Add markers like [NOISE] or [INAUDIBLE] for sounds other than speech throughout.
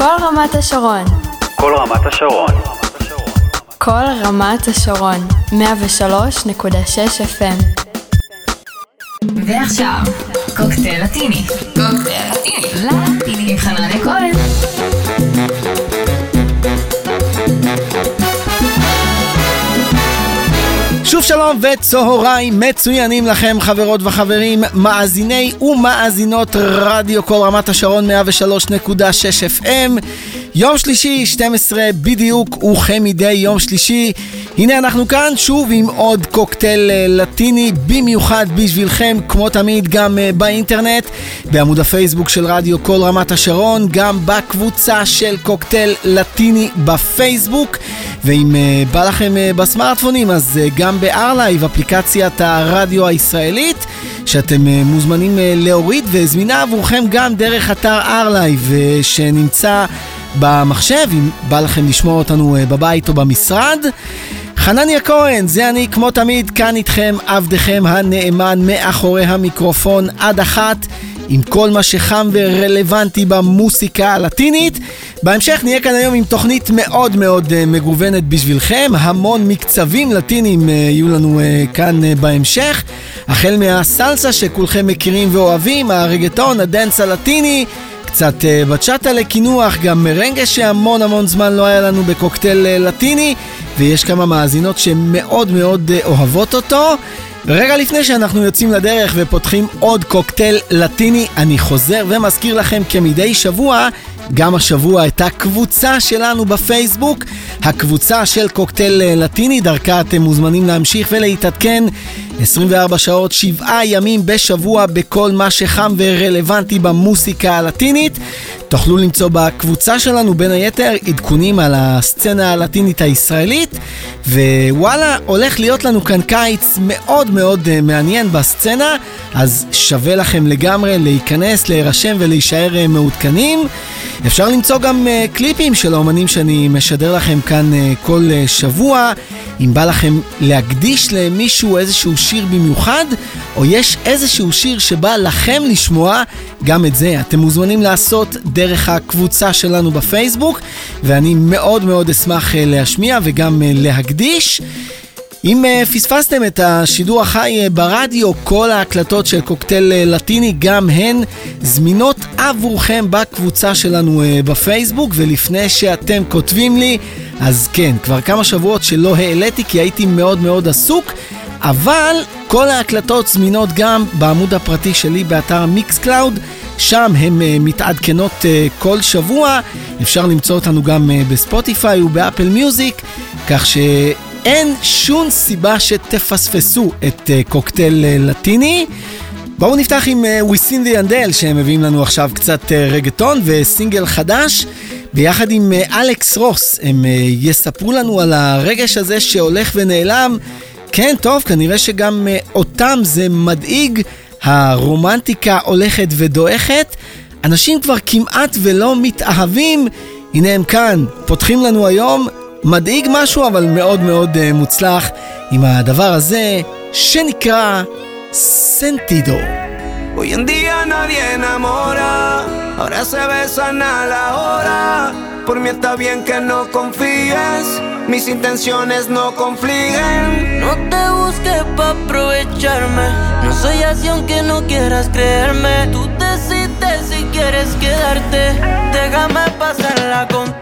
כל רמת השרון. כל רמת השרון. כל רמת השרון. 103.6 FM. ועכשיו, קוקטייל לטיני. קוקטייל לטיני. לטיני עם חנניה כהן. שוב שלום וצהריים מצוינים לכם חברות וחברים, מאזיני ומאזינות רדיו כל רמת השרון 103.6 FM יום שלישי, 12 בדיוק, וכמדי יום שלישי. הנה אנחנו כאן שוב עם עוד קוקטייל אה, לטיני במיוחד בשבילכם, כמו תמיד גם אה, באינטרנט, בעמוד הפייסבוק של רדיו קול רמת השרון, גם בקבוצה של קוקטייל לטיני בפייסבוק, ואם אה, בא לכם בסמארטפונים אז גם בארלייב, אפליקציית הרדיו הישראלית, שאתם מוזמנים להוריד וזמינה עבורכם גם דרך אתר ארלייב שנמצא במחשב, אם בא לכם לשמוע אותנו בבית או במשרד. חנניה כהן, זה אני כמו תמיד, כאן איתכם, עבדכם הנאמן מאחורי המיקרופון עד אחת, עם כל מה שחם ורלוונטי במוסיקה הלטינית. בהמשך נהיה כאן היום עם תוכנית מאוד מאוד uh, מגוונת בשבילכם, המון מקצבים לטינים uh, יהיו לנו כאן בהמשך, החל מהסלסה שכולכם מכירים ואוהבים, הרגטון, הדנס הלטיני. קצת uh, בצ'אטה לקינוח, גם מרנגה שהמון המון זמן לא היה לנו בקוקטייל uh, לטיני, ויש כמה מאזינות שמאוד מאוד uh, אוהבות אותו. רגע לפני שאנחנו יוצאים לדרך ופותחים עוד קוקטייל לטיני, אני חוזר ומזכיר לכם כמדי שבוע גם השבוע את הקבוצה שלנו בפייסבוק, הקבוצה של קוקטייל אה, לטיני, דרכה אתם מוזמנים להמשיך ולהתעדכן 24 שעות, 7 ימים בשבוע בכל מה שחם ורלוונטי במוסיקה הלטינית. תוכלו למצוא בקבוצה שלנו בין היתר עדכונים על הסצנה הלטינית הישראלית ווואלה, הולך להיות לנו כאן קיץ מאוד מאוד uh, מעניין בסצנה אז שווה לכם לגמרי להיכנס, להירשם ולהישאר uh, מעודכנים אפשר למצוא גם uh, קליפים של האומנים שאני משדר לכם כאן כל שבוע. אם בא לכם להקדיש למישהו איזשהו שיר במיוחד, או יש איזשהו שיר שבא לכם לשמוע, גם את זה אתם מוזמנים לעשות דרך הקבוצה שלנו בפייסבוק, ואני מאוד מאוד אשמח uh, להשמיע וגם uh, להקדיש. אם uh, פספסתם את השידור החי ברדיו, כל ההקלטות של קוקטייל לטיני גם הן זמינות עבורכם בקבוצה שלנו בפייסבוק, ולפני שאתם כותבים לי, אז כן, כבר כמה שבועות שלא העליתי כי הייתי מאוד מאוד עסוק, אבל כל ההקלטות זמינות גם בעמוד הפרטי שלי באתר מיקס קלאוד. שם הן אה, מתעדכנות אה, כל שבוע, אפשר למצוא אותנו גם אה, בספוטיפיי ובאפל מיוזיק, כך ש... אין שום סיבה שתפספסו את קוקטייל לטיני. בואו נפתח עם וויסין ויאנדל שהם מביאים לנו עכשיו קצת רגטון וסינגל חדש. ביחד עם אלכס רוז הם יספרו לנו על הרגש הזה שהולך ונעלם. כן, טוב, כנראה שגם אותם זה מדאיג. הרומנטיקה הולכת ודועכת. אנשים כבר כמעט ולא מתאהבים. הנה הם כאן, פותחים לנו היום מדאיג משהו, אבל מאוד מאוד uh, מוצלח עם הדבר הזה שנקרא סנטידו. Hoy en día nadie enamora, ahora se besan a la hora. Por mí está bien que no confíes, mis intenciones no confliguen. No te busques pa' aprovecharme, no soy así aunque no quieras creerme. Tú decides si quieres quedarte, déjame pasarla contigo.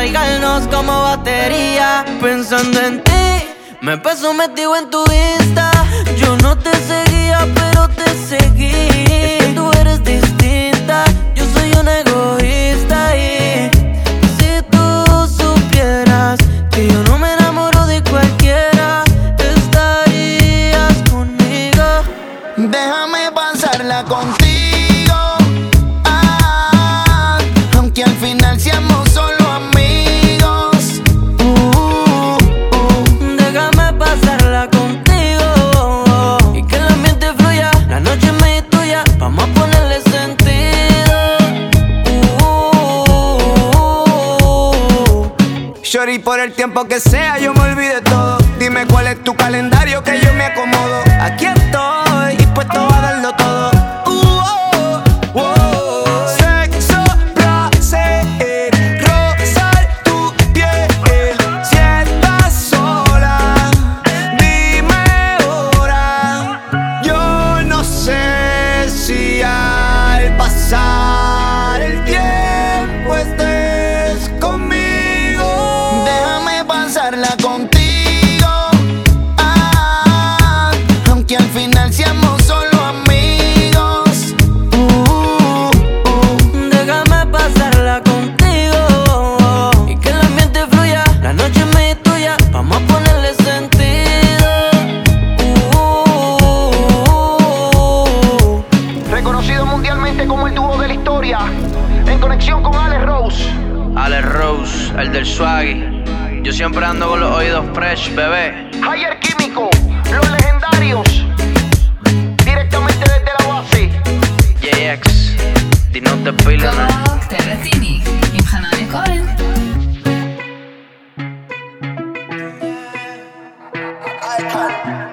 recargarnos como batería. Pensando en ti, me paso metido en tu Insta. Yo no te seguía, pero te seguí. icon.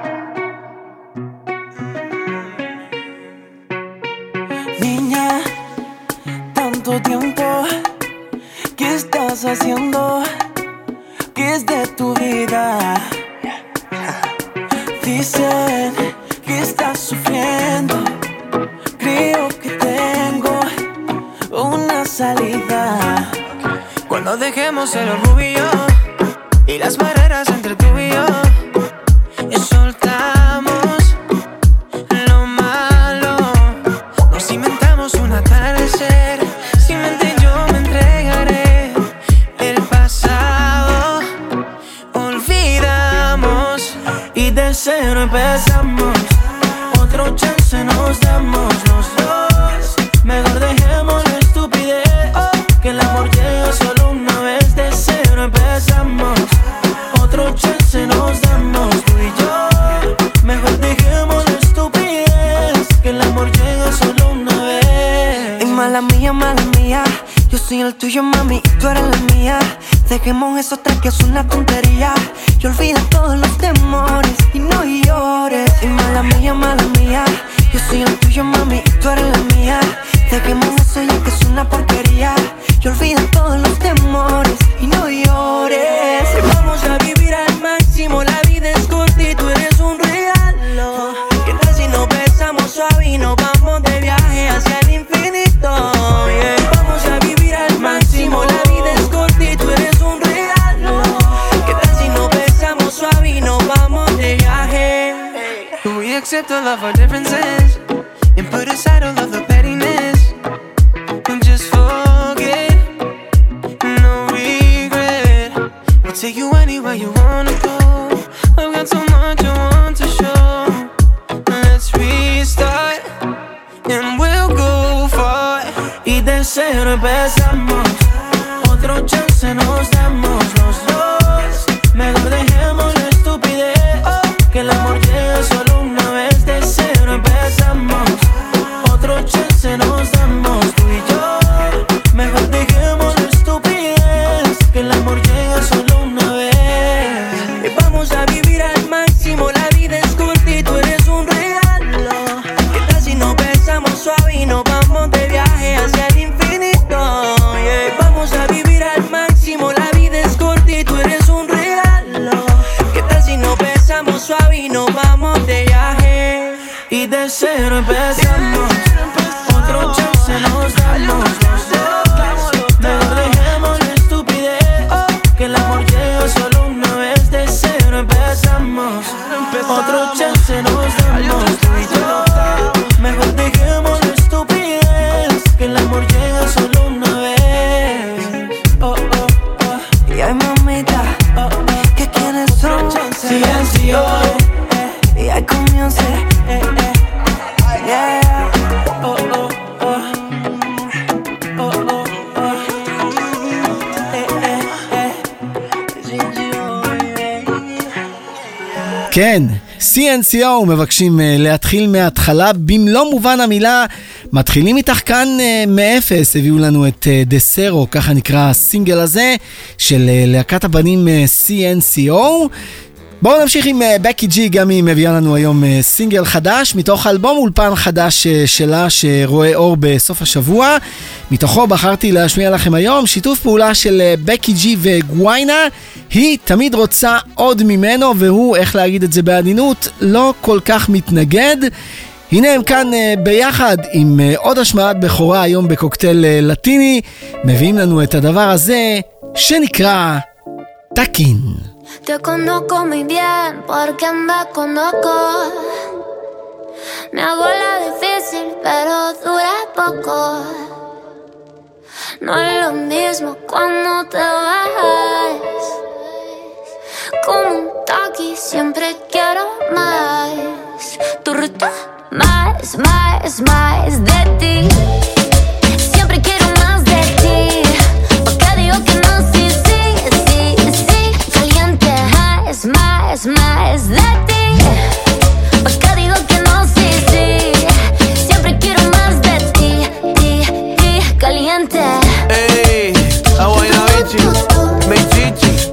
Take you anywhere you wanna go. I've got so much I want to show. Let's restart and we'll go far. Y de cero empezamos. CNCO מבקשים אה, להתחיל מההתחלה במלוא מובן המילה. מתחילים איתך כאן אה, מאפס, הביאו לנו את דסרו, ככה נקרא הסינגל הזה, של להקת הבנים CNCO. בואו נמשיך עם בקי ג'י, גם היא מביאה לנו היום סינגל חדש, מתוך אלבום אולפן חדש שלה שרואה אור בסוף השבוע. מתוכו בחרתי להשמיע לכם היום שיתוף פעולה של בקי ג'י וגוויינה. היא תמיד רוצה עוד ממנו, והוא, איך להגיד את זה בעדינות, לא כל כך מתנגד. הנה הם כאן ביחד עם עוד השמעת בכורה היום בקוקטייל לטיני, מביאים לנו את הדבר הזה שנקרא תקין. Te conozco muy bien porque me conozco. Me hago la difícil, pero dura poco. No es lo mismo cuando te vas. Como un taqui, siempre quiero más. Tu ruta, más, más, más de ti. Más de ti. Porque digo que no, sí, sí. Siempre quiero más de ti, ti, ti. Caliente. Ey, Abuela Bichi, mi chichi,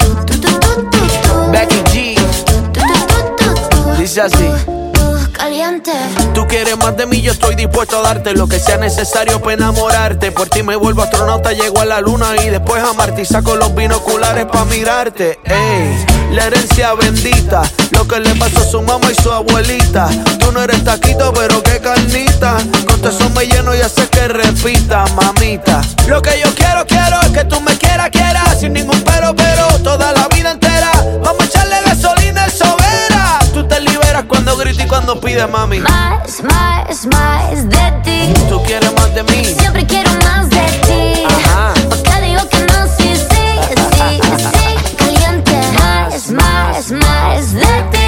Becky G. Dice así. Tú quieres más de mí, yo estoy dispuesto a darte lo que sea necesario para enamorarte. Por ti me vuelvo astronauta, llego a la luna y después a Marte saco los binoculares para mirarte. Ey, la herencia bendita, lo que le pasó a su mamá y su abuelita. Tú no eres taquito, pero qué carnita. Con todo eso me lleno y hace que repita, mamita. Lo que yo quiero, quiero es que tú me quieras, quieras, sin ningún pero, pero, toda la vida entera. Vamos a echarle gasolina gritas y cuando pides, mami. Más, más, más de ti. Tú quieres más de mí. Siempre quiero más de ti. Ajá. Porque digo que no, sí, sí, sí, sí. [LAUGHS] Caliente. Más, más, más de ti.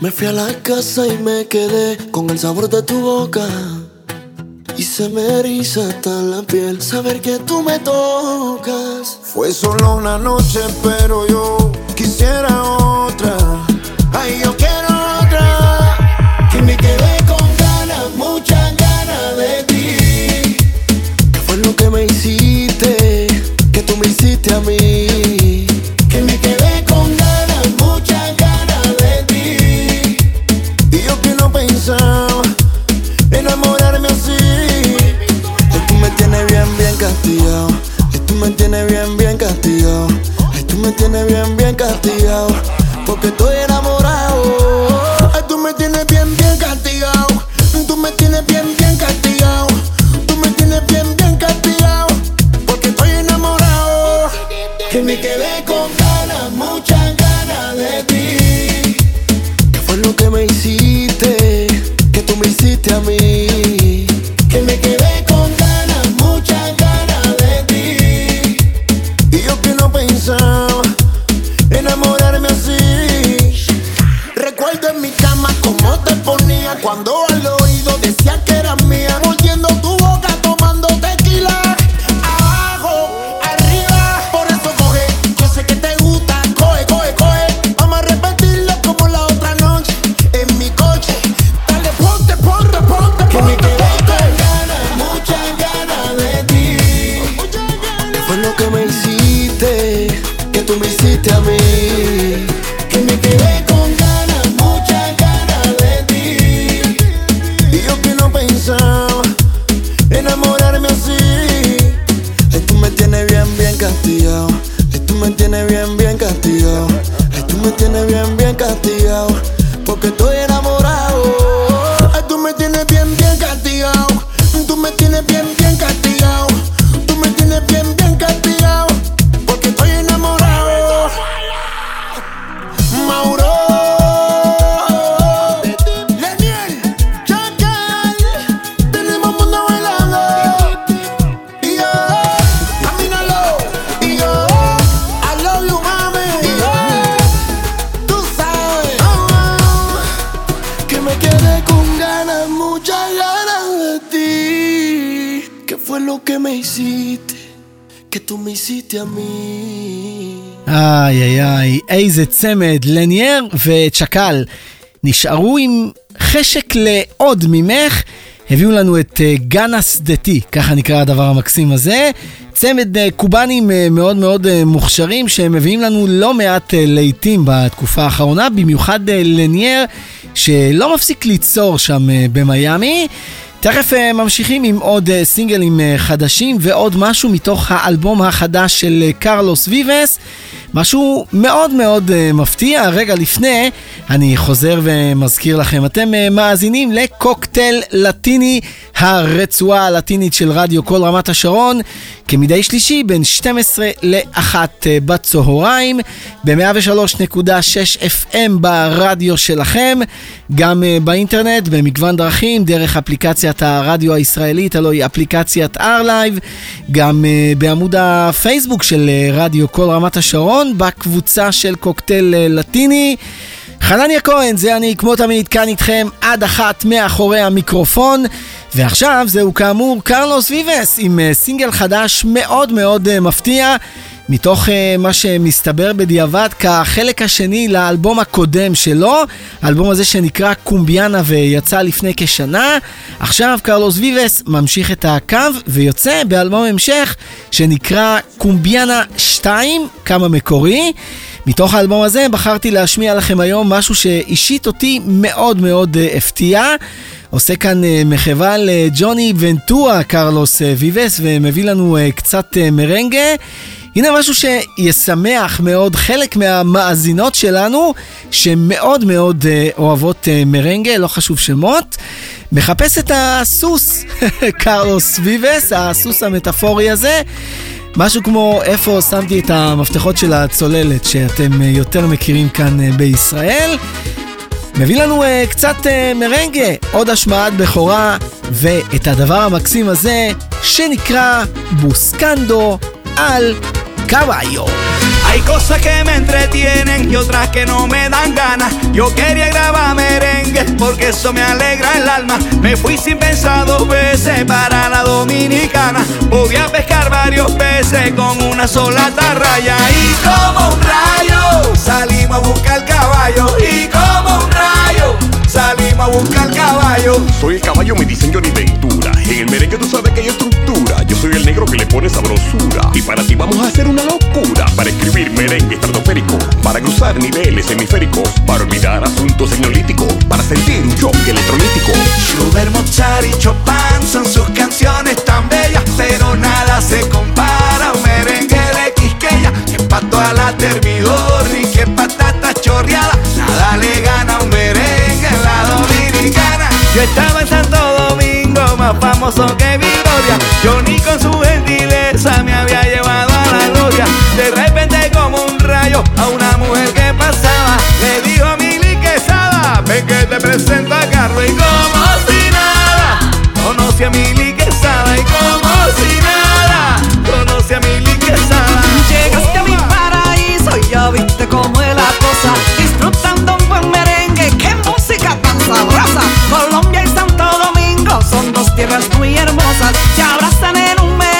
Me fui a la casa y me quedé con el sabor de tu boca. Y se me eriza hasta la piel saber que tú me tocas. Fue solo una noche, pero yo quisiera otra. Muchas ganas de ti. ¿Qué fue lo que me hiciste? Que tú me hiciste a mí. איי איי איי, איזה צמד, לניאר וצ'קל. נשארו עם חשק לעוד ממך. הביאו לנו את אה, גאנה שדתי, ככה נקרא הדבר המקסים הזה. צמד אה, קובנים אה, מאוד מאוד מוכשרים שמביאים לנו לא מעט להיטים בתקופה האחרונה, במיוחד לניאר שלא מפסיק ליצור שם במיאמי. תכף ממשיכים עם עוד סינגלים חדשים ועוד משהו מתוך האלבום החדש של קרלוס ויבס. משהו מאוד מאוד uh, מפתיע. רגע לפני, אני חוזר ומזכיר לכם, אתם uh, מאזינים לקוקטייל לטיני, הרצועה הלטינית של רדיו כל רמת השרון, כמדי שלישי בין 12 ל-1 uh, בצהריים, ב-103.6 FM ברדיו שלכם, גם באינטרנט, במגוון דרכים, דרך אפליקציית הרדיו הישראלית, הלוא היא אפליקציית R-Live, גם בעמוד הפייסבוק של רדיו כל רמת השרון. ראשון בקבוצה של קוקטייל אה, לטיני. חנניה כהן, זה אני כמו תמיד כאן איתכם עד אחת מאחורי המיקרופון. ועכשיו זהו כאמור קרלוס ויבס עם אה, סינגל חדש מאוד מאוד אה, מפתיע. מתוך uh, מה שמסתבר בדיעבד כחלק השני לאלבום הקודם שלו, האלבום הזה שנקרא קומביאנה ויצא לפני כשנה. עכשיו קרלוס ויבס ממשיך את הקו ויוצא באלבום המשך שנקרא קומביאנה 2, כמה מקורי. מתוך האלבום הזה בחרתי להשמיע לכם היום משהו שאישית אותי מאוד מאוד uh, הפתיע. עושה כאן uh, מחווה לג'וני ונטורה קרלוס ויבס ומביא לנו קצת מרנגה. הנה משהו שישמח מאוד חלק מהמאזינות שלנו, שמאוד מאוד uh, אוהבות uh, מרנגה, לא חשוב שמות. מחפש את הסוס, [LAUGHS] קרלוס ויבס, הסוס המטאפורי הזה. משהו כמו איפה שמתי את המפתחות של הצוללת שאתם uh, יותר מכירים כאן בישראל. מביא לנו uh, קצת uh, מרנגה, עוד השמעת בכורה, ואת הדבר המקסים הזה שנקרא בוסקנדו על caballo. Hay cosas que me entretienen y otras que no me dan ganas. Yo quería grabar merengue porque eso me alegra el alma. Me fui sin pensar dos veces para la dominicana. Podía pescar varios peces con una sola tarraya. Y como un rayo salimos a buscar el caballo. Y como salimos a buscar caballo. Soy el caballo, me dicen Johnny Ventura. En el merengue tú sabes que hay estructura. Yo soy el negro que le pone sabrosura. Y para ti vamos a hacer una locura. Para escribir merengue estratosférico. Para cruzar niveles hemisféricos. Para olvidar asuntos tecnolíticos. Para sentir un choque electrolítico. Schubert, Mozart y Chopin son sus canciones tan bellas. Pero nada se compara a un merengue de Quisqueya. Que pato a la termidor ni que patata chorreada. Nada le gana Yo estaba en Santo Domingo, más famoso que Victoria. Johnny con su gentileza me había llevado a la gloria. De repente como un rayo a una mujer que pasaba, le dijo a Mili Quesada, ven que te presento a Carlos y como si nada, conoce a Mili Quesada dos tierras muy hermosas, se abrazan en un merengue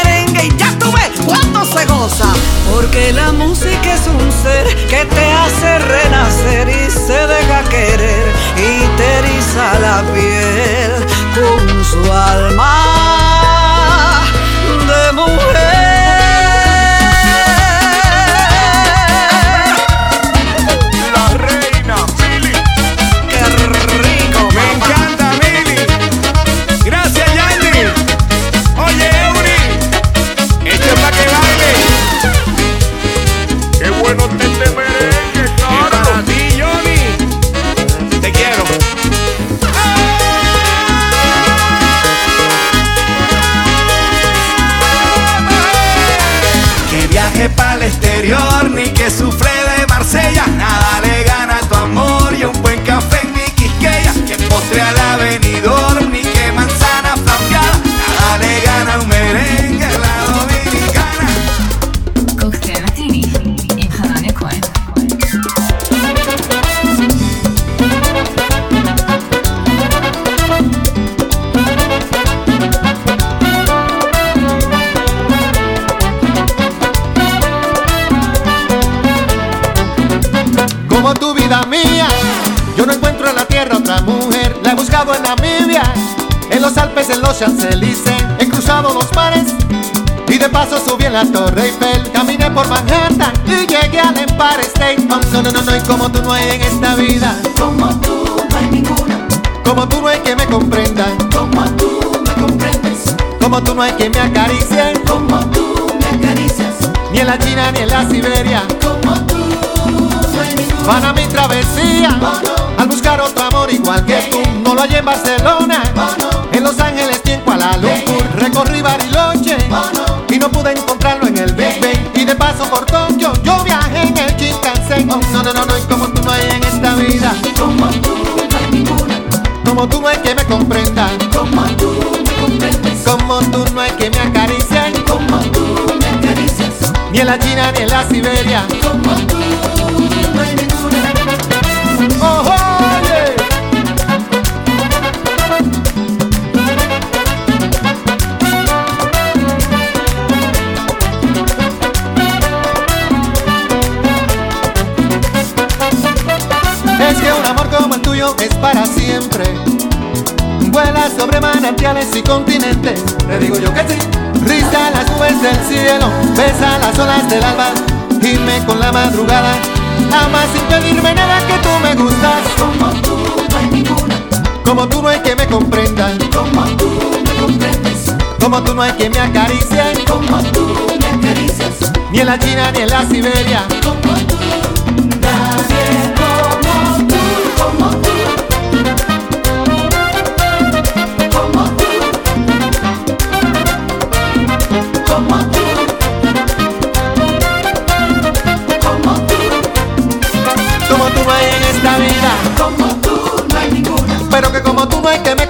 la Torre Eiffel, caminé por Manhattan y llegué al Empire State. Oh, no, no, no, no, y como tú no hay en esta vida, como tú no hay ninguna, como tú no hay que me comprenda, como tú me comprendes, como tú no hay que me acaricie, como tú me acaricias, ni en la China ni en la Siberia, como tú no hay ninguna. Para mi travesía, oh, no. al buscar otro amor igual que tú, no lo hallé en Barcelona, oh, no. en Los Ángeles y en Kuala Lumpur, recorrí Bariloche. La China ni en la Siberia manantiales y continentes. Te digo yo que sí. Risa las nubes del cielo, besa las olas del alba, gime con la madrugada. Ama sin pedirme nada que tú me gustas. Como tú no hay ninguna. Como tú no hay que me comprenda. Como tú me comprendes. Como tú no hay que me acaricie. Como tú me acaricias. Ni en la China ni en la Siberia. Como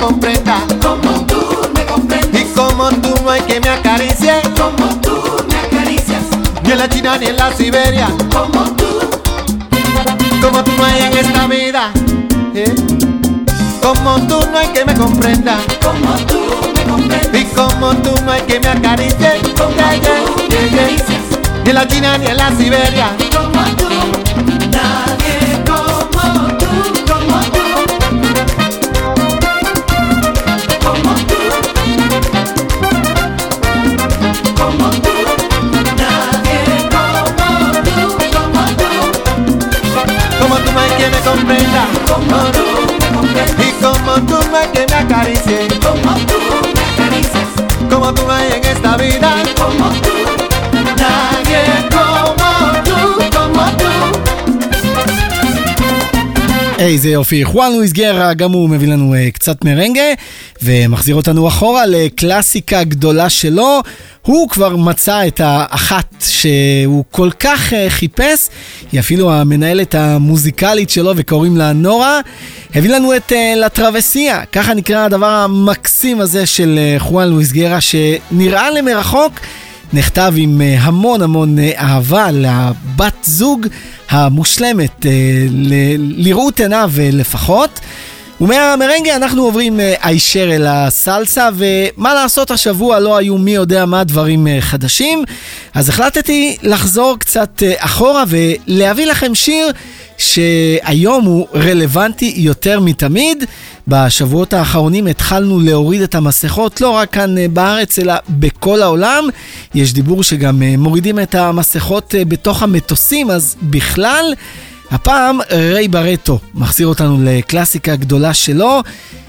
comprenda. Como tú me comprendes. Y como tú no hay que me acaricie. Como tú me acaricias. Ni en la China ni en la Siberia. Como tú. Como tú no hay en esta vida. ¿eh? Como tú no hay que me comprenda. Como tú me comprendes. Y como tú no hay que me acaricie. Como Yeah, tú yeah, me acaricias. Ni en la China ni en la Siberia. Como איזה יופי. חואן לואיס גרה, גם הוא מביא לנו uh, קצת מרנגה, ומחזיר אותנו אחורה לקלאסיקה גדולה שלו. הוא כבר מצא את האחת שהוא כל כך uh, חיפש, היא אפילו המנהלת המוזיקלית שלו וקוראים לה נורה. הביא לנו את uh, לטרווסיה, ככה נקרא הדבר המקסים הזה של חואן לואיס גרה, שנראה למרחוק. נכתב עם אה, המון המון אה, אהבה לבת זוג המושלמת, אה, לראות עיניו לפחות. ומהמרנגה אנחנו עוברים אה, הישר אל הסלסה, ומה לעשות השבוע לא היו מי יודע מה דברים אה, חדשים, אז החלטתי לחזור קצת אה, אחורה ולהביא לכם שיר שהיום הוא רלוונטי יותר מתמיד. בשבועות האחרונים התחלנו להוריד את המסכות, לא רק כאן בארץ, אלא בכל העולם. יש דיבור שגם מורידים את המסכות בתוך המטוסים, אז בכלל, הפעם ריי ברטו מחזיר אותנו לקלאסיקה גדולה שלו,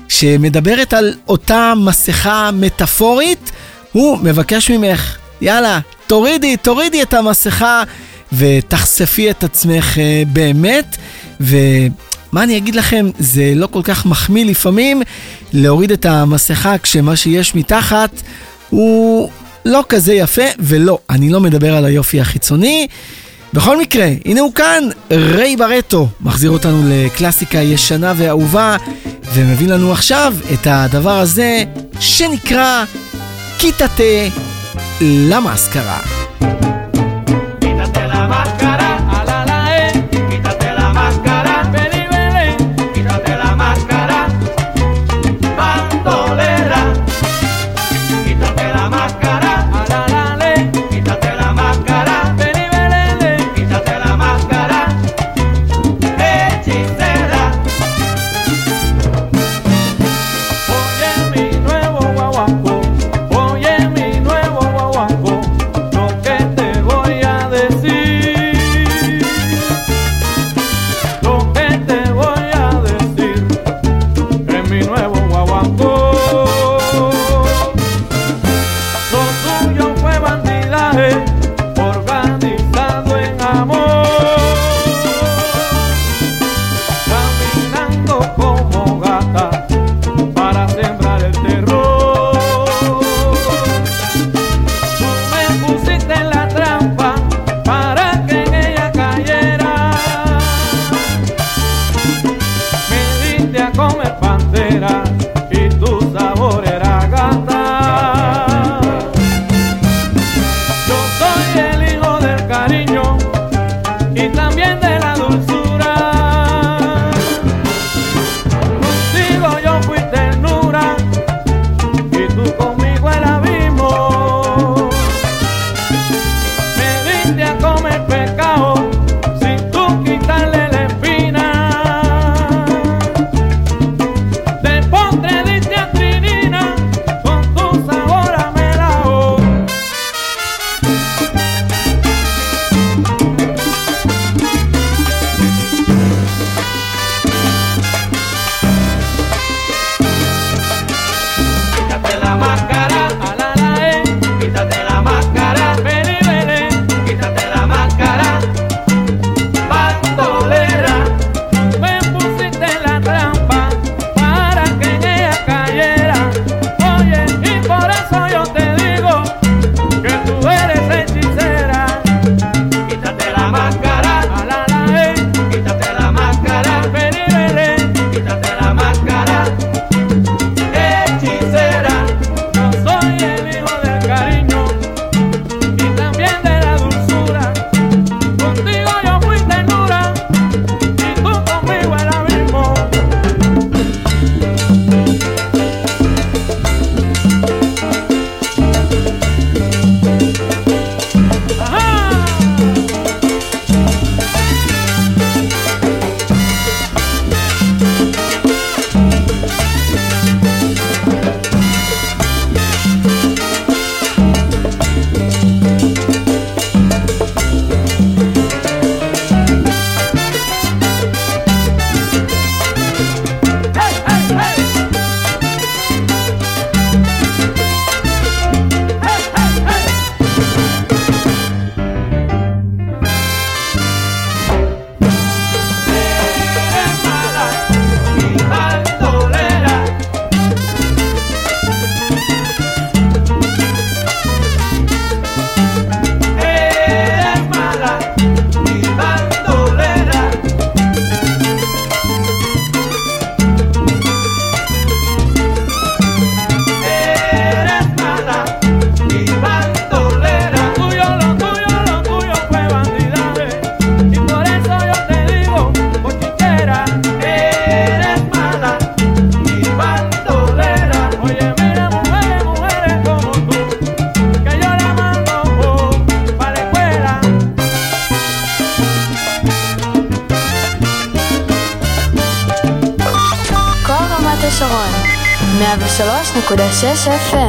שמדברת על אותה מסכה מטאפורית. הוא מבקש ממך, יאללה, תורידי, תורידי את המסכה ותחשפי את עצמך אה, באמת. ומה אני אגיד לכם, זה לא כל כך מחמיא לפעמים להוריד את המסכה כשמה שיש מתחת הוא לא כזה יפה, ולא, אני לא מדבר על היופי החיצוני. בכל מקרה, הנה הוא כאן, ריי ברטו, מחזיר אותנו לקלאסיקה ישנה ואהובה, ומביא לנו עכשיו את הדבר הזה שנקרא קיטטה למאסקרה. Kiss FM.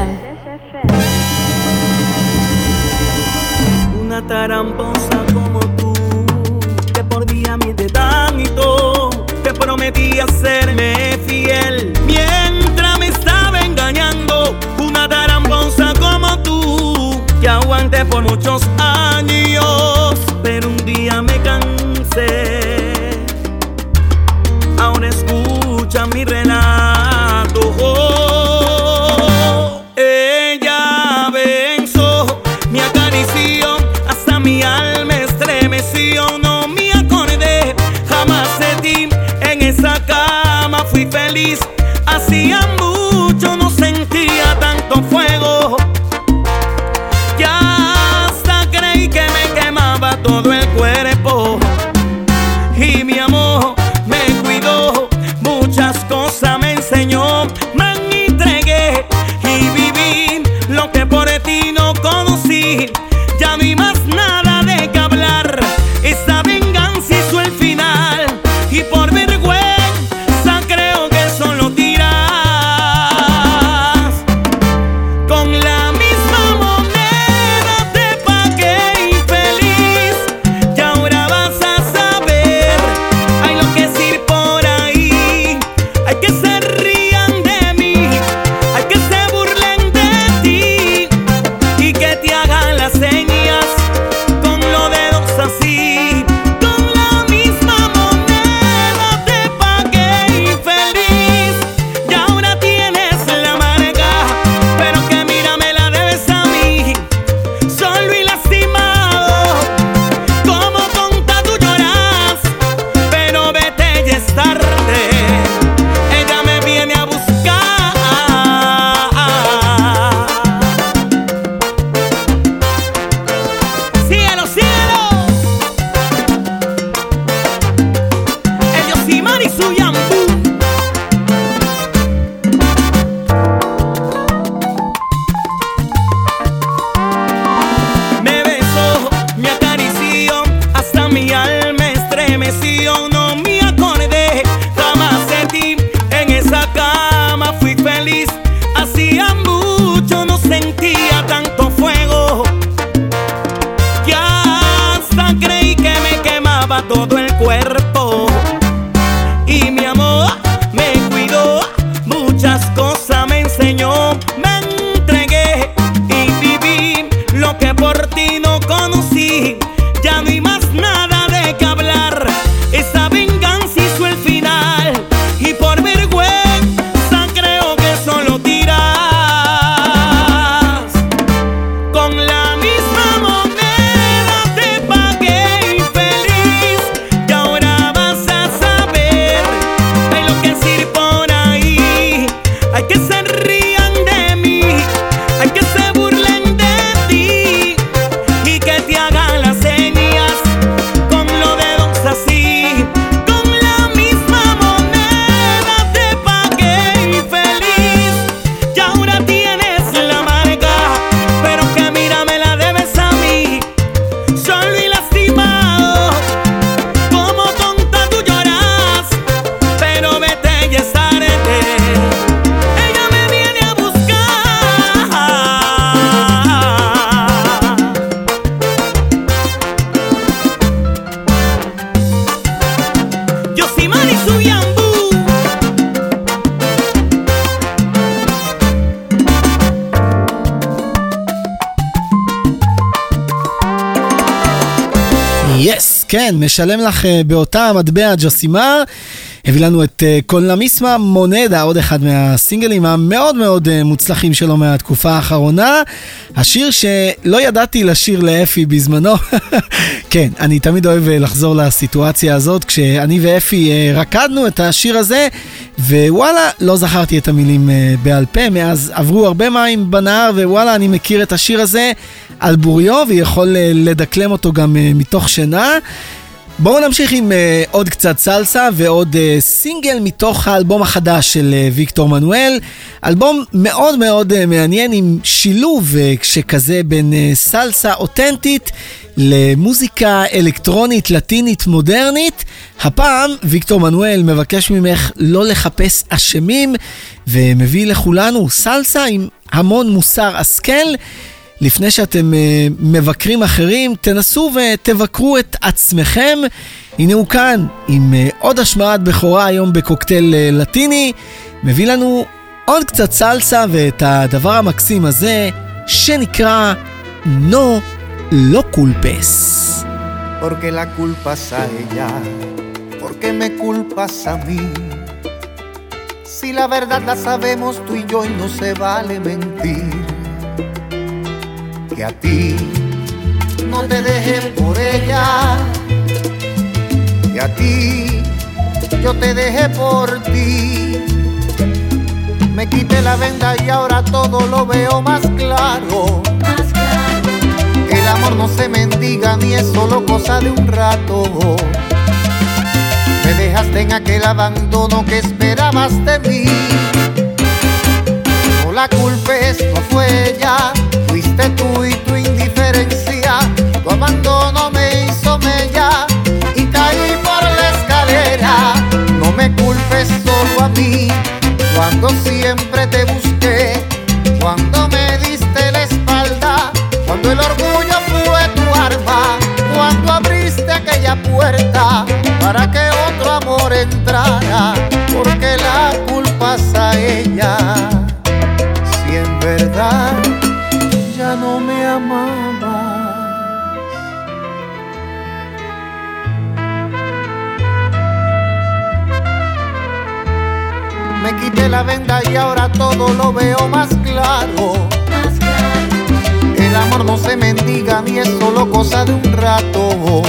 נשלם לך אה, באותה המטבע ג'וסימה. הביא לנו את אה, כל נמיסמה מונדה, עוד אחד מהסינגלים המאוד מאוד אה, מוצלחים שלו מהתקופה האחרונה. השיר שלא ידעתי לשיר לאפי בזמנו. [LAUGHS] כן, אני תמיד אוהב לחזור לסיטואציה הזאת, כשאני ואפי רקדנו את השיר הזה, ווואלה, לא זכרתי את המילים בעל פה, מאז עברו הרבה מים בנהר, ווואלה, אני מכיר את השיר הזה על בוריו, ויכול לדקלם אותו גם מתוך שינה. בואו נמשיך עם uh, עוד קצת סלסה ועוד uh, סינגל מתוך האלבום החדש של uh, ויקטור מנואל. אלבום מאוד מאוד uh, מעניין עם שילוב uh, שכזה בין uh, סלסה אותנטית למוזיקה אלקטרונית לטינית מודרנית. הפעם ויקטור מנואל מבקש ממך לא לחפש אשמים ומביא לכולנו סלסה עם המון מוסר השכל. לפני שאתם uh, מבקרים אחרים, תנסו ותבקרו את עצמכם. הנה הוא כאן עם uh, עוד השמעת בכורה היום בקוקטייל uh, לטיני, מביא לנו עוד קצת סלסה ואת הדבר המקסים הזה שנקרא נו לא קולפס. Porque la culpas a ella, porque me culpas a mí. Si la verdad la sabemos tú y yo y no se vale mentir. Que a ti no te dejé por ella, que a ti yo te dejé por ti. Me quité la venda y ahora todo lo veo más claro. El amor no se mendiga ni es solo cosa de un rato. Me dejaste en aquel abandono que esperabas de mí. La culpes, no fue ella. Fuiste tú y tu indiferencia, tu abandono me hizo mella. Y caí por la escalera. No me culpes solo a mí, cuando siempre te busqué, cuando me diste la espalda, cuando el orgullo fue tu arma, cuando abriste aquella puerta. Para que otro amor entrara, quité la venda y ahora todo lo veo más claro. El amor no se mendiga ni es solo cosa de un rato.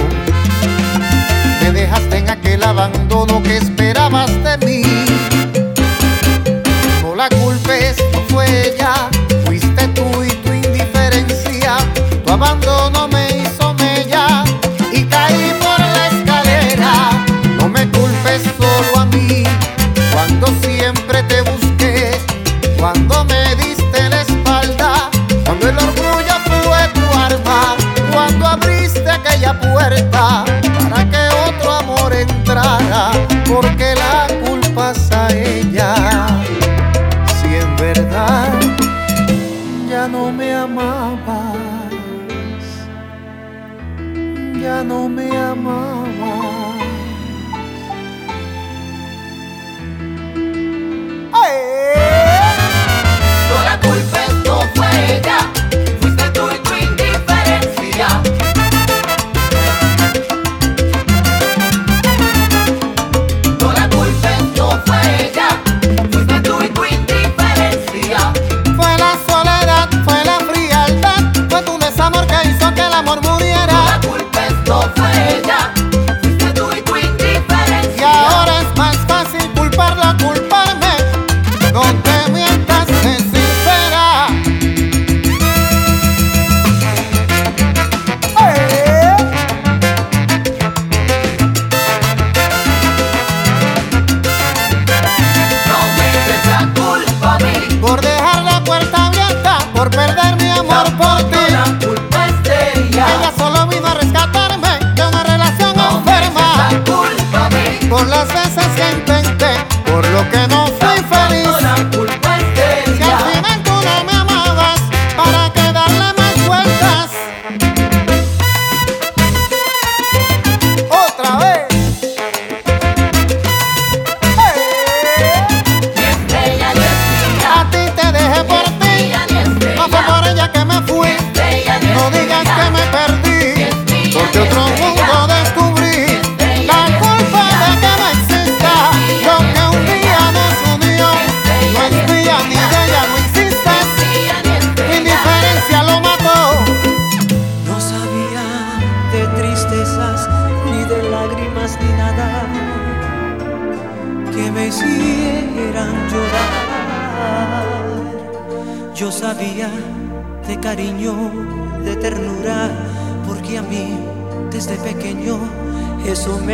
Me dejaste en aquel abandono que esperabas de mí. No la culpes, no fue ella, fuiste tú y tu indiferencia. Tu abandono me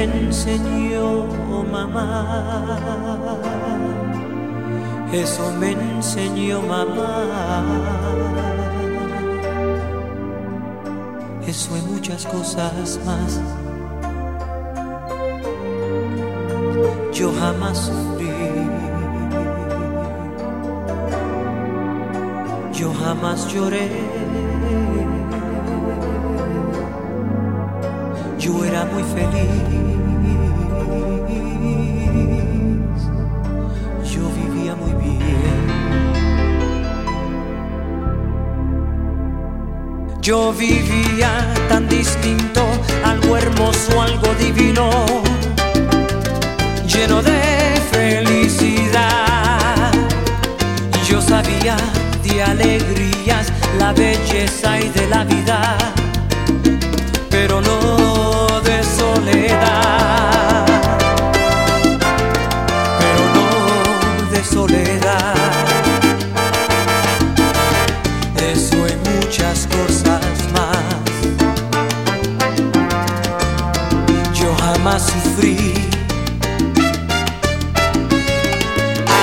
me enseñó mamá. Eso me enseñó mamá. Eso y muchas cosas más. Yo jamás sufrí. Yo jamás lloré. Muy feliz. Yo vivía muy bien. Yo vivía tan distinto, algo hermoso, algo divino, lleno de felicidad. Yo sabía de alegrías, la belleza y de la vida,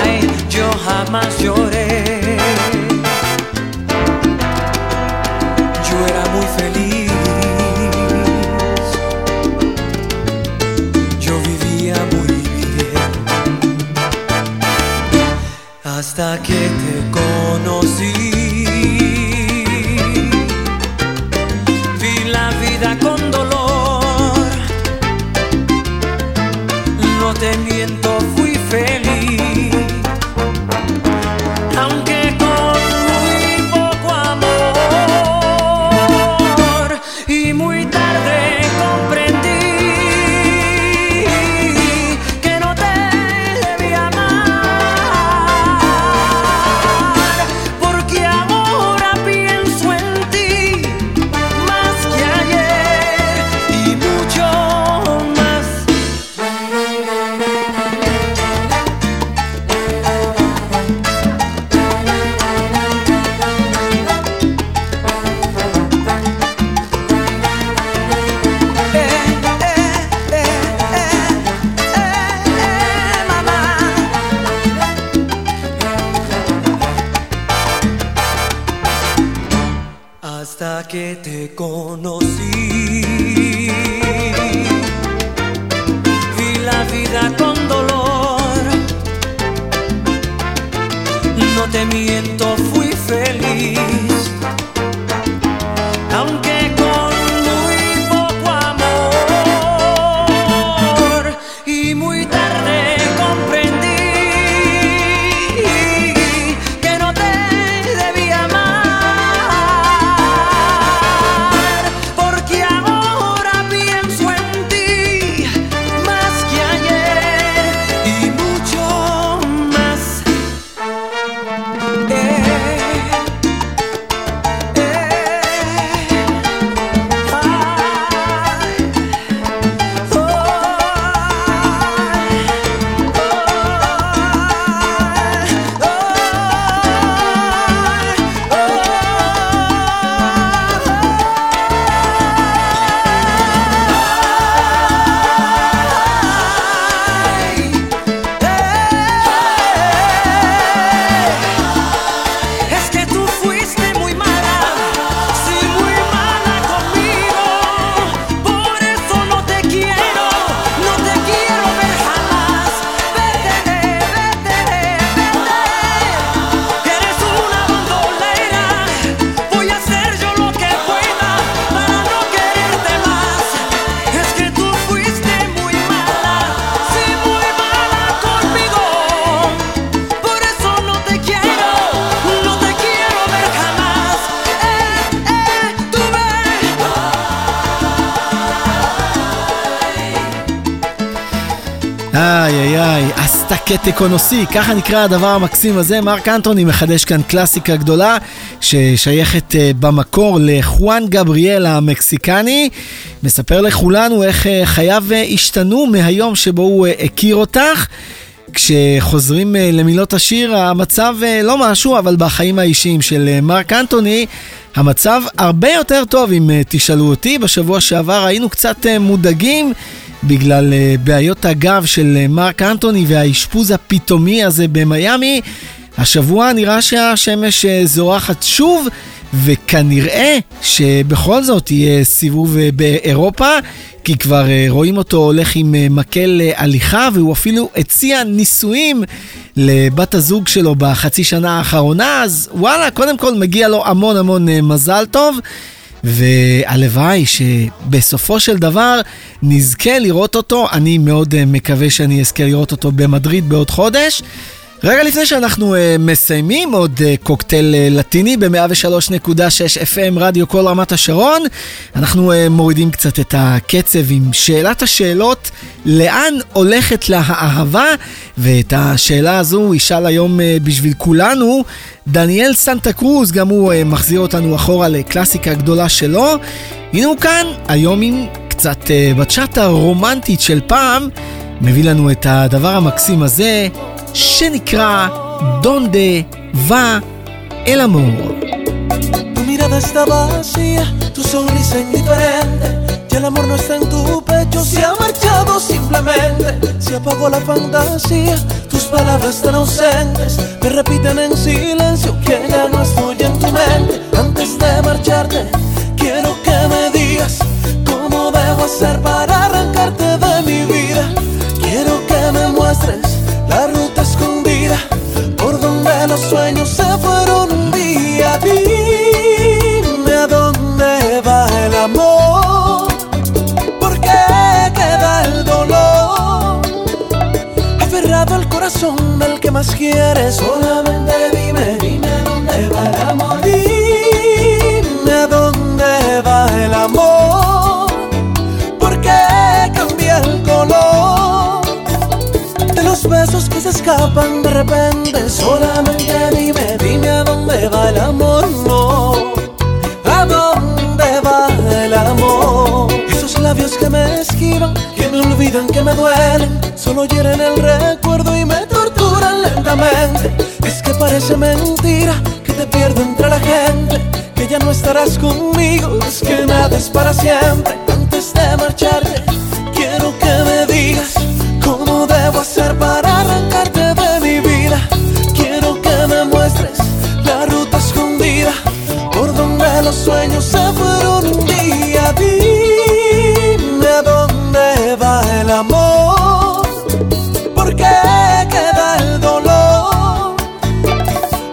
Ay, yo jamás lloré. Yo era muy feliz. Yo vivía muy bien. Hasta que te conocí. teniente. אסטה קטה קונוסי, ככה נקרא הדבר המקסים הזה. מרק אנטוני מחדש כאן קלאסיקה גדולה ששייכת אה, במקור לחואן גבריאל המקסיקני. מספר לכולנו איך אה, חייו אה, השתנו מהיום שבו הוא אה, הכיר אותך. כשחוזרים למילות השיר, המצב לא משהו, אבל בחיים האישיים של מרק אנטוני, המצב הרבה יותר טוב אם תשאלו אותי. בשבוע שעבר היינו קצת מודאגים בגלל אה, בעיות הגב של אה, מרק אנטוני והאשפוז הפתאומי הזה במיאמי. השבוע נראה שהשמש אה, זורחת שוב, וכנראה שבכל זאת יהיה סיבוב באירופה, כי כבר רואים אותו הולך עם מקל הליכה, והוא אפילו הציע נישואים לבת הזוג שלו בחצי שנה האחרונה, אז וואלה, קודם כל מגיע לו המון המון מזל טוב. והלוואי שבסופו של דבר נזכה לראות אותו. אני מאוד אה, מקווה שאני אזכה לראות אותו במדריד בעוד חודש. רגע לפני שאנחנו uh, מסיימים עוד uh, קוקטייל uh, לטיני ב-103.6 FM רדיו כל רמת השרון, אנחנו uh, מורידים קצת את הקצב עם שאלת השאלות, לאן הולכת לה האהבה? ואת השאלה הזו ישאל היום uh, בשביל כולנו דניאל סנטה קרוז, גם הוא uh, מחזיר אותנו אחורה לקלאסיקה גדולה שלו. הנה הוא כאן, היום עם קצת uh, בצ'אטה רומנטית של פעם, מביא לנו את הדבר המקסים הזה. שנקרא Donde va el amor. Tu mirada está vacía, tu sonrisa indiferente. Ya el amor no está en tu pecho, se ha marchado simplemente. Se apagó la fantasía, tus palabras tan ausentes me repiten en silencio que ya no estoy en tu mente. Antes de marcharte, quiero que me digas cómo debo hacer para arrancarte de mi vida. Quiero que me los sueños se fueron un día. Dime a dónde va el amor, por qué queda el dolor. Aferrado al corazón del que más quieres, solamente dime, dime a dónde va el amor. Besos que se escapan de repente. Solamente dime, dime a dónde va el amor, no. ¿A dónde va el amor? Esos labios que me esquivan, que me olvidan, que me duelen, solo hieren el recuerdo y me torturan lentamente. Es que parece mentira que te pierdo entre la gente, que ya no estarás conmigo, es que nada es para siempre. Antes de marcharte, para arrancarte de mi vida. Quiero que me muestres la ruta escondida por donde los sueños se fueron un día. Dime dónde va el amor, por qué queda el dolor.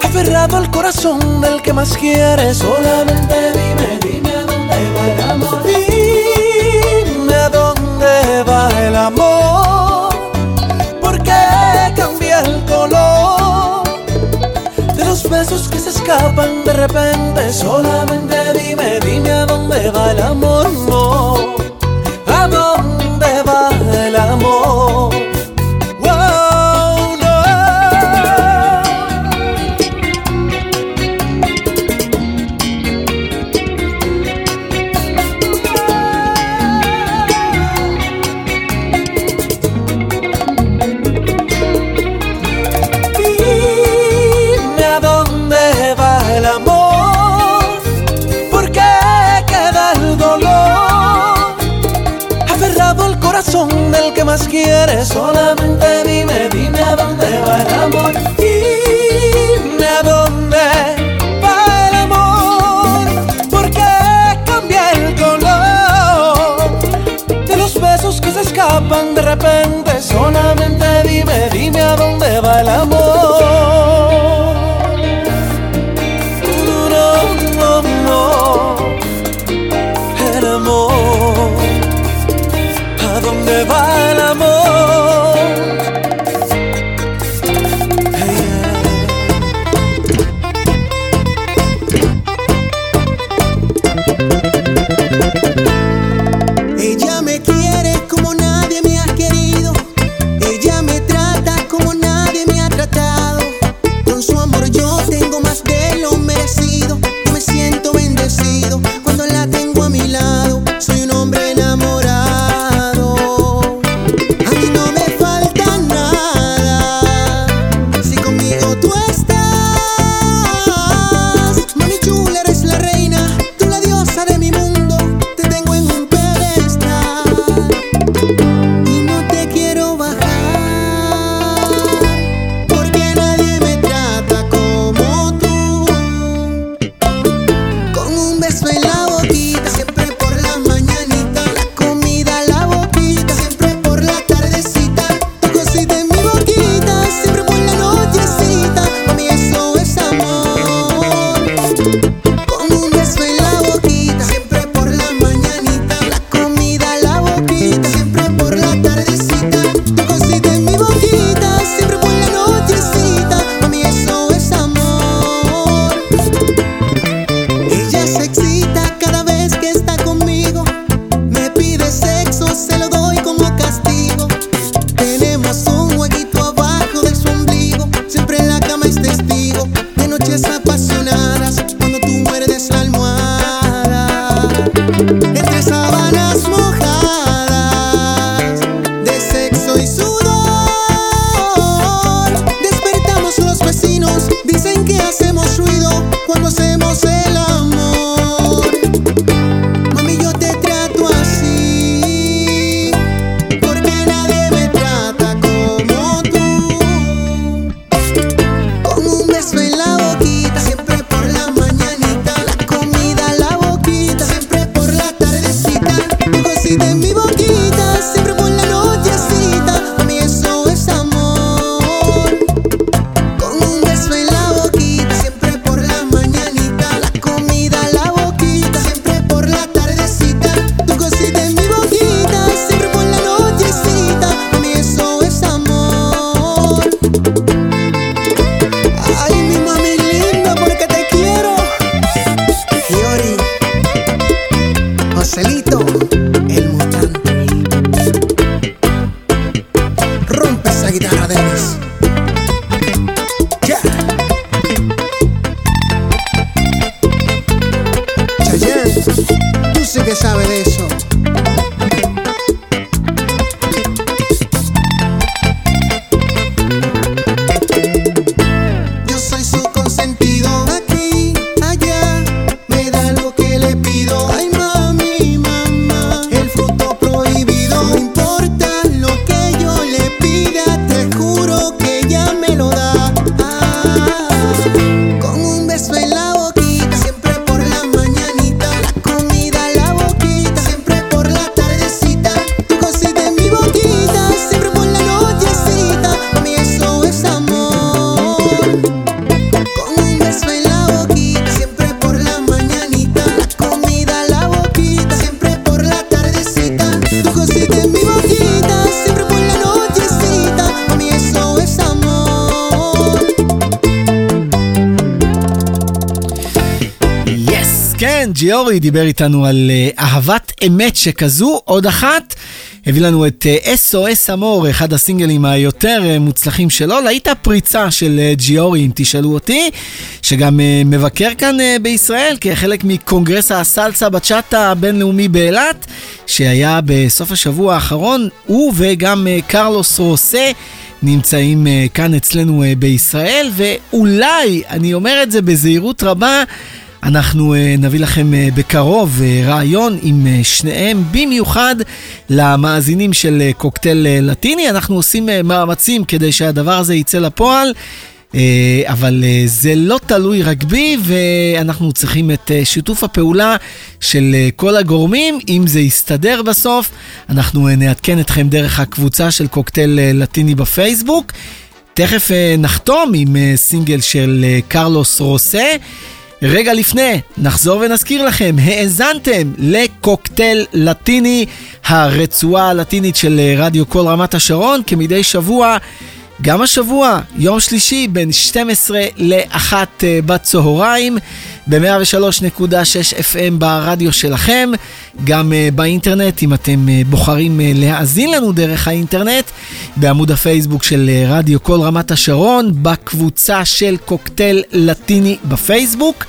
Aferrado al corazón del que más quieres, solamente dime, dime a dónde va el amor. De los besos que se escapan de repente. Solamente dime, dime a dónde va el amor. Solamente dime, dime a dónde va el amor. Dime a dónde va el amor, por qué cambia el color de los besos que se escapan de repente. Solamente dime, dime a dónde va el amor. ג'יורי דיבר איתנו על אה, אהבת אמת שכזו. עוד אחת, הביא לנו את אה, SOS אמור, אחד הסינגלים היותר אה, מוצלחים שלו. להיט הפריצה של אה, ג'יורי, אם תשאלו אותי, שגם אה, מבקר כאן אה, בישראל כחלק מקונגרס הסלסה בצ'אט הבינלאומי באילת, שהיה בסוף השבוע האחרון, הוא וגם אה, קרלוס רוסה. נמצאים כאן אצלנו בישראל, ואולי, אני אומר את זה בזהירות רבה, אנחנו uh, נביא לכם uh, בקרוב uh, רעיון עם שניהם, במיוחד למאזינים של קוקטייל לטיני. אנחנו עושים מאמצים כדי שהדבר הזה יצא לפועל. אבל זה לא תלוי רק בי, ואנחנו צריכים את שיתוף הפעולה של כל הגורמים. אם זה יסתדר בסוף, אנחנו נעדכן אתכם דרך הקבוצה של קוקטייל לטיני בפייסבוק. תכף נחתום עם סינגל של קרלוס רוסה. רגע לפני, נחזור ונזכיר לכם, האזנתם לקוקטייל לטיני, הרצועה הלטינית של אה, רדיו קול רמת השרון, כמדי שבוע. גם השבוע, יום שלישי, בין 12 ל-1 אה, בצהריים, ב-103.6 FM ברדיו שלכם, גם uh, באינטרנט, אם אתם uh, בוחרים להאזין לנו דרך האינטרנט, בעמוד הפייסבוק של רדיו כל רמת השרון, בקבוצה של קוקטייל לטיני בפייסבוק.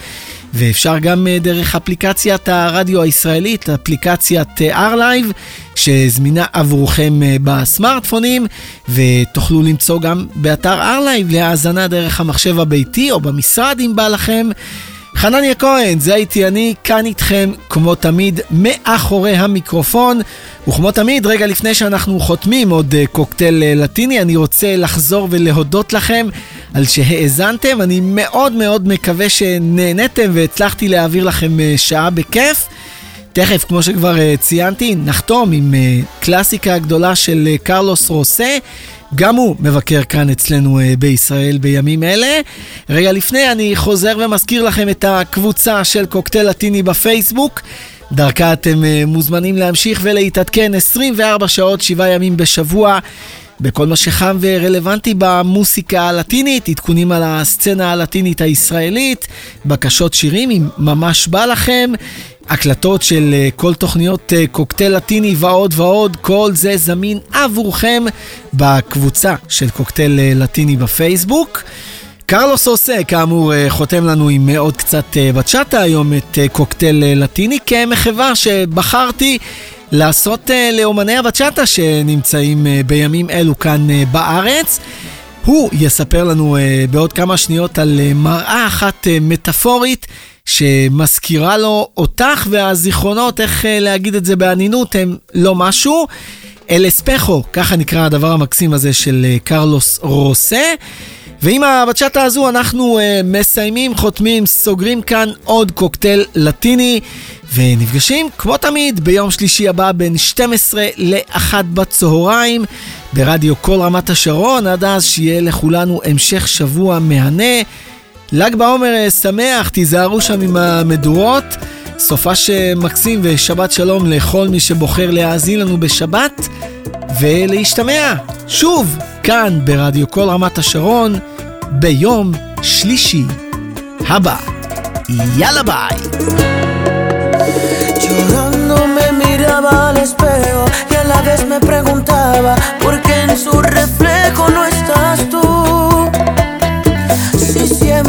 ואפשר גם דרך אפליקציית הרדיו הישראלית, אפליקציית R-Live, שזמינה עבורכם uh, בסמארטפונים, ותוכלו למצוא גם באתר R-Live להאזנה דרך המחשב הביתי או במשרד אם בא לכם. חנניה כהן, זה הייתי אני, כאן איתכם, כמו תמיד, מאחורי המיקרופון. וכמו תמיד, רגע לפני שאנחנו חותמים עוד uh, קוקטייל uh, לטיני, אני רוצה לחזור ולהודות לכם על שהאזנתם. אני מאוד מאוד מקווה שנהניתם והצלחתי להעביר לכם שעה בכיף. תכף, כמו שכבר uh, ציינתי, נחתום עם uh, קלאסיקה הגדולה של uh, קרלוס רוסה. גם הוא מבקר כאן אצלנו uh, בישראל בימים אלה. רגע לפני, אני חוזר ומזכיר לכם את הקבוצה של קוקטייל לטיני בפייסבוק. דרכה אתם uh, מוזמנים להמשיך ולהתעדכן 24 שעות, 7 ימים בשבוע. בכל מה שחם ורלוונטי במוסיקה הלטינית, עדכונים על הסצנה הלטינית הישראלית, בקשות שירים אם ממש בא לכם, הקלטות של uh, כל תוכניות uh, קוקטייל לטיני ועוד ועוד, כל זה זמין עבורכם בקבוצה של קוקטייל uh, לטיני בפייסבוק. קרלוס עושה, כאמור, אה, חותם לנו עם אה, עוד קצת אה, בצ'אטה היום את קוקטייל לטיני, כמחווה שבחרתי לעשות לאומני הבצ'אטה שנמצאים בימים אלו כאן בארץ. הוא יספר לנו בעוד כמה שניות על מראה אחת מטאפורית שמזכירה לו אותך והזיכרונות, איך להגיד את זה באנינות, הם לא משהו. אל אספחו, ככה נקרא הדבר המקסים הזה של קרלוס רוסה. ועם הבצ'אטה הזו אנחנו uh, מסיימים, חותמים, סוגרים כאן עוד קוקטייל לטיני ונפגשים כמו תמיד ביום שלישי הבא בין 12 ל-1 בצהריים ברדיו כל רמת השרון. עד אז שיהיה לכולנו המשך שבוע מהנה. ל"ג בעומר אה, שמח, תיזהרו שם עם המדורות. סופש מקסים ושבת שלום לכל מי שבוחר להאזין לנו בשבת. ולהשתמע שוב כאן ברדיו כל רמת השרון ביום שלישי הבא. יאללה ביי! A la por qué en su reflejo no estás tú.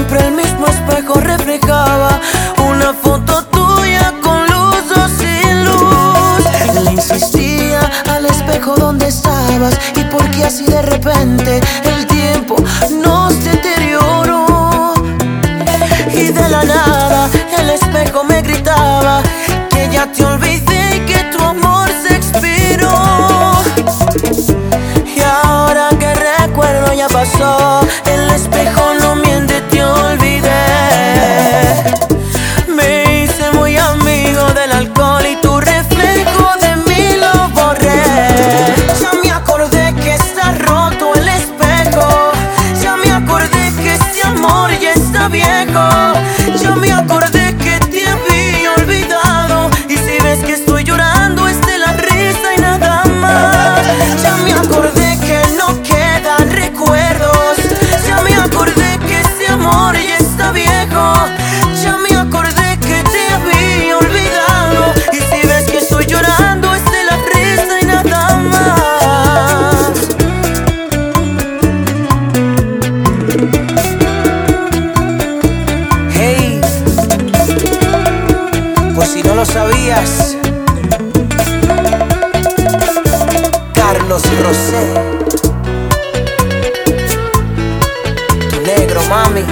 Si siempre el mismo espejo reflejaba una foto tuya con luz o sin luz. Le insistía al espejo donde estabas y por qué así de repente el tiempo nos deterioró. Y de la nada el espejo me gritaba que ya te olvidé y que tu amor se expiró. Y ahora que recuerdo ya pasó, el espejo negro mami.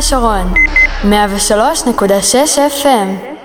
השרון, 103.6 FM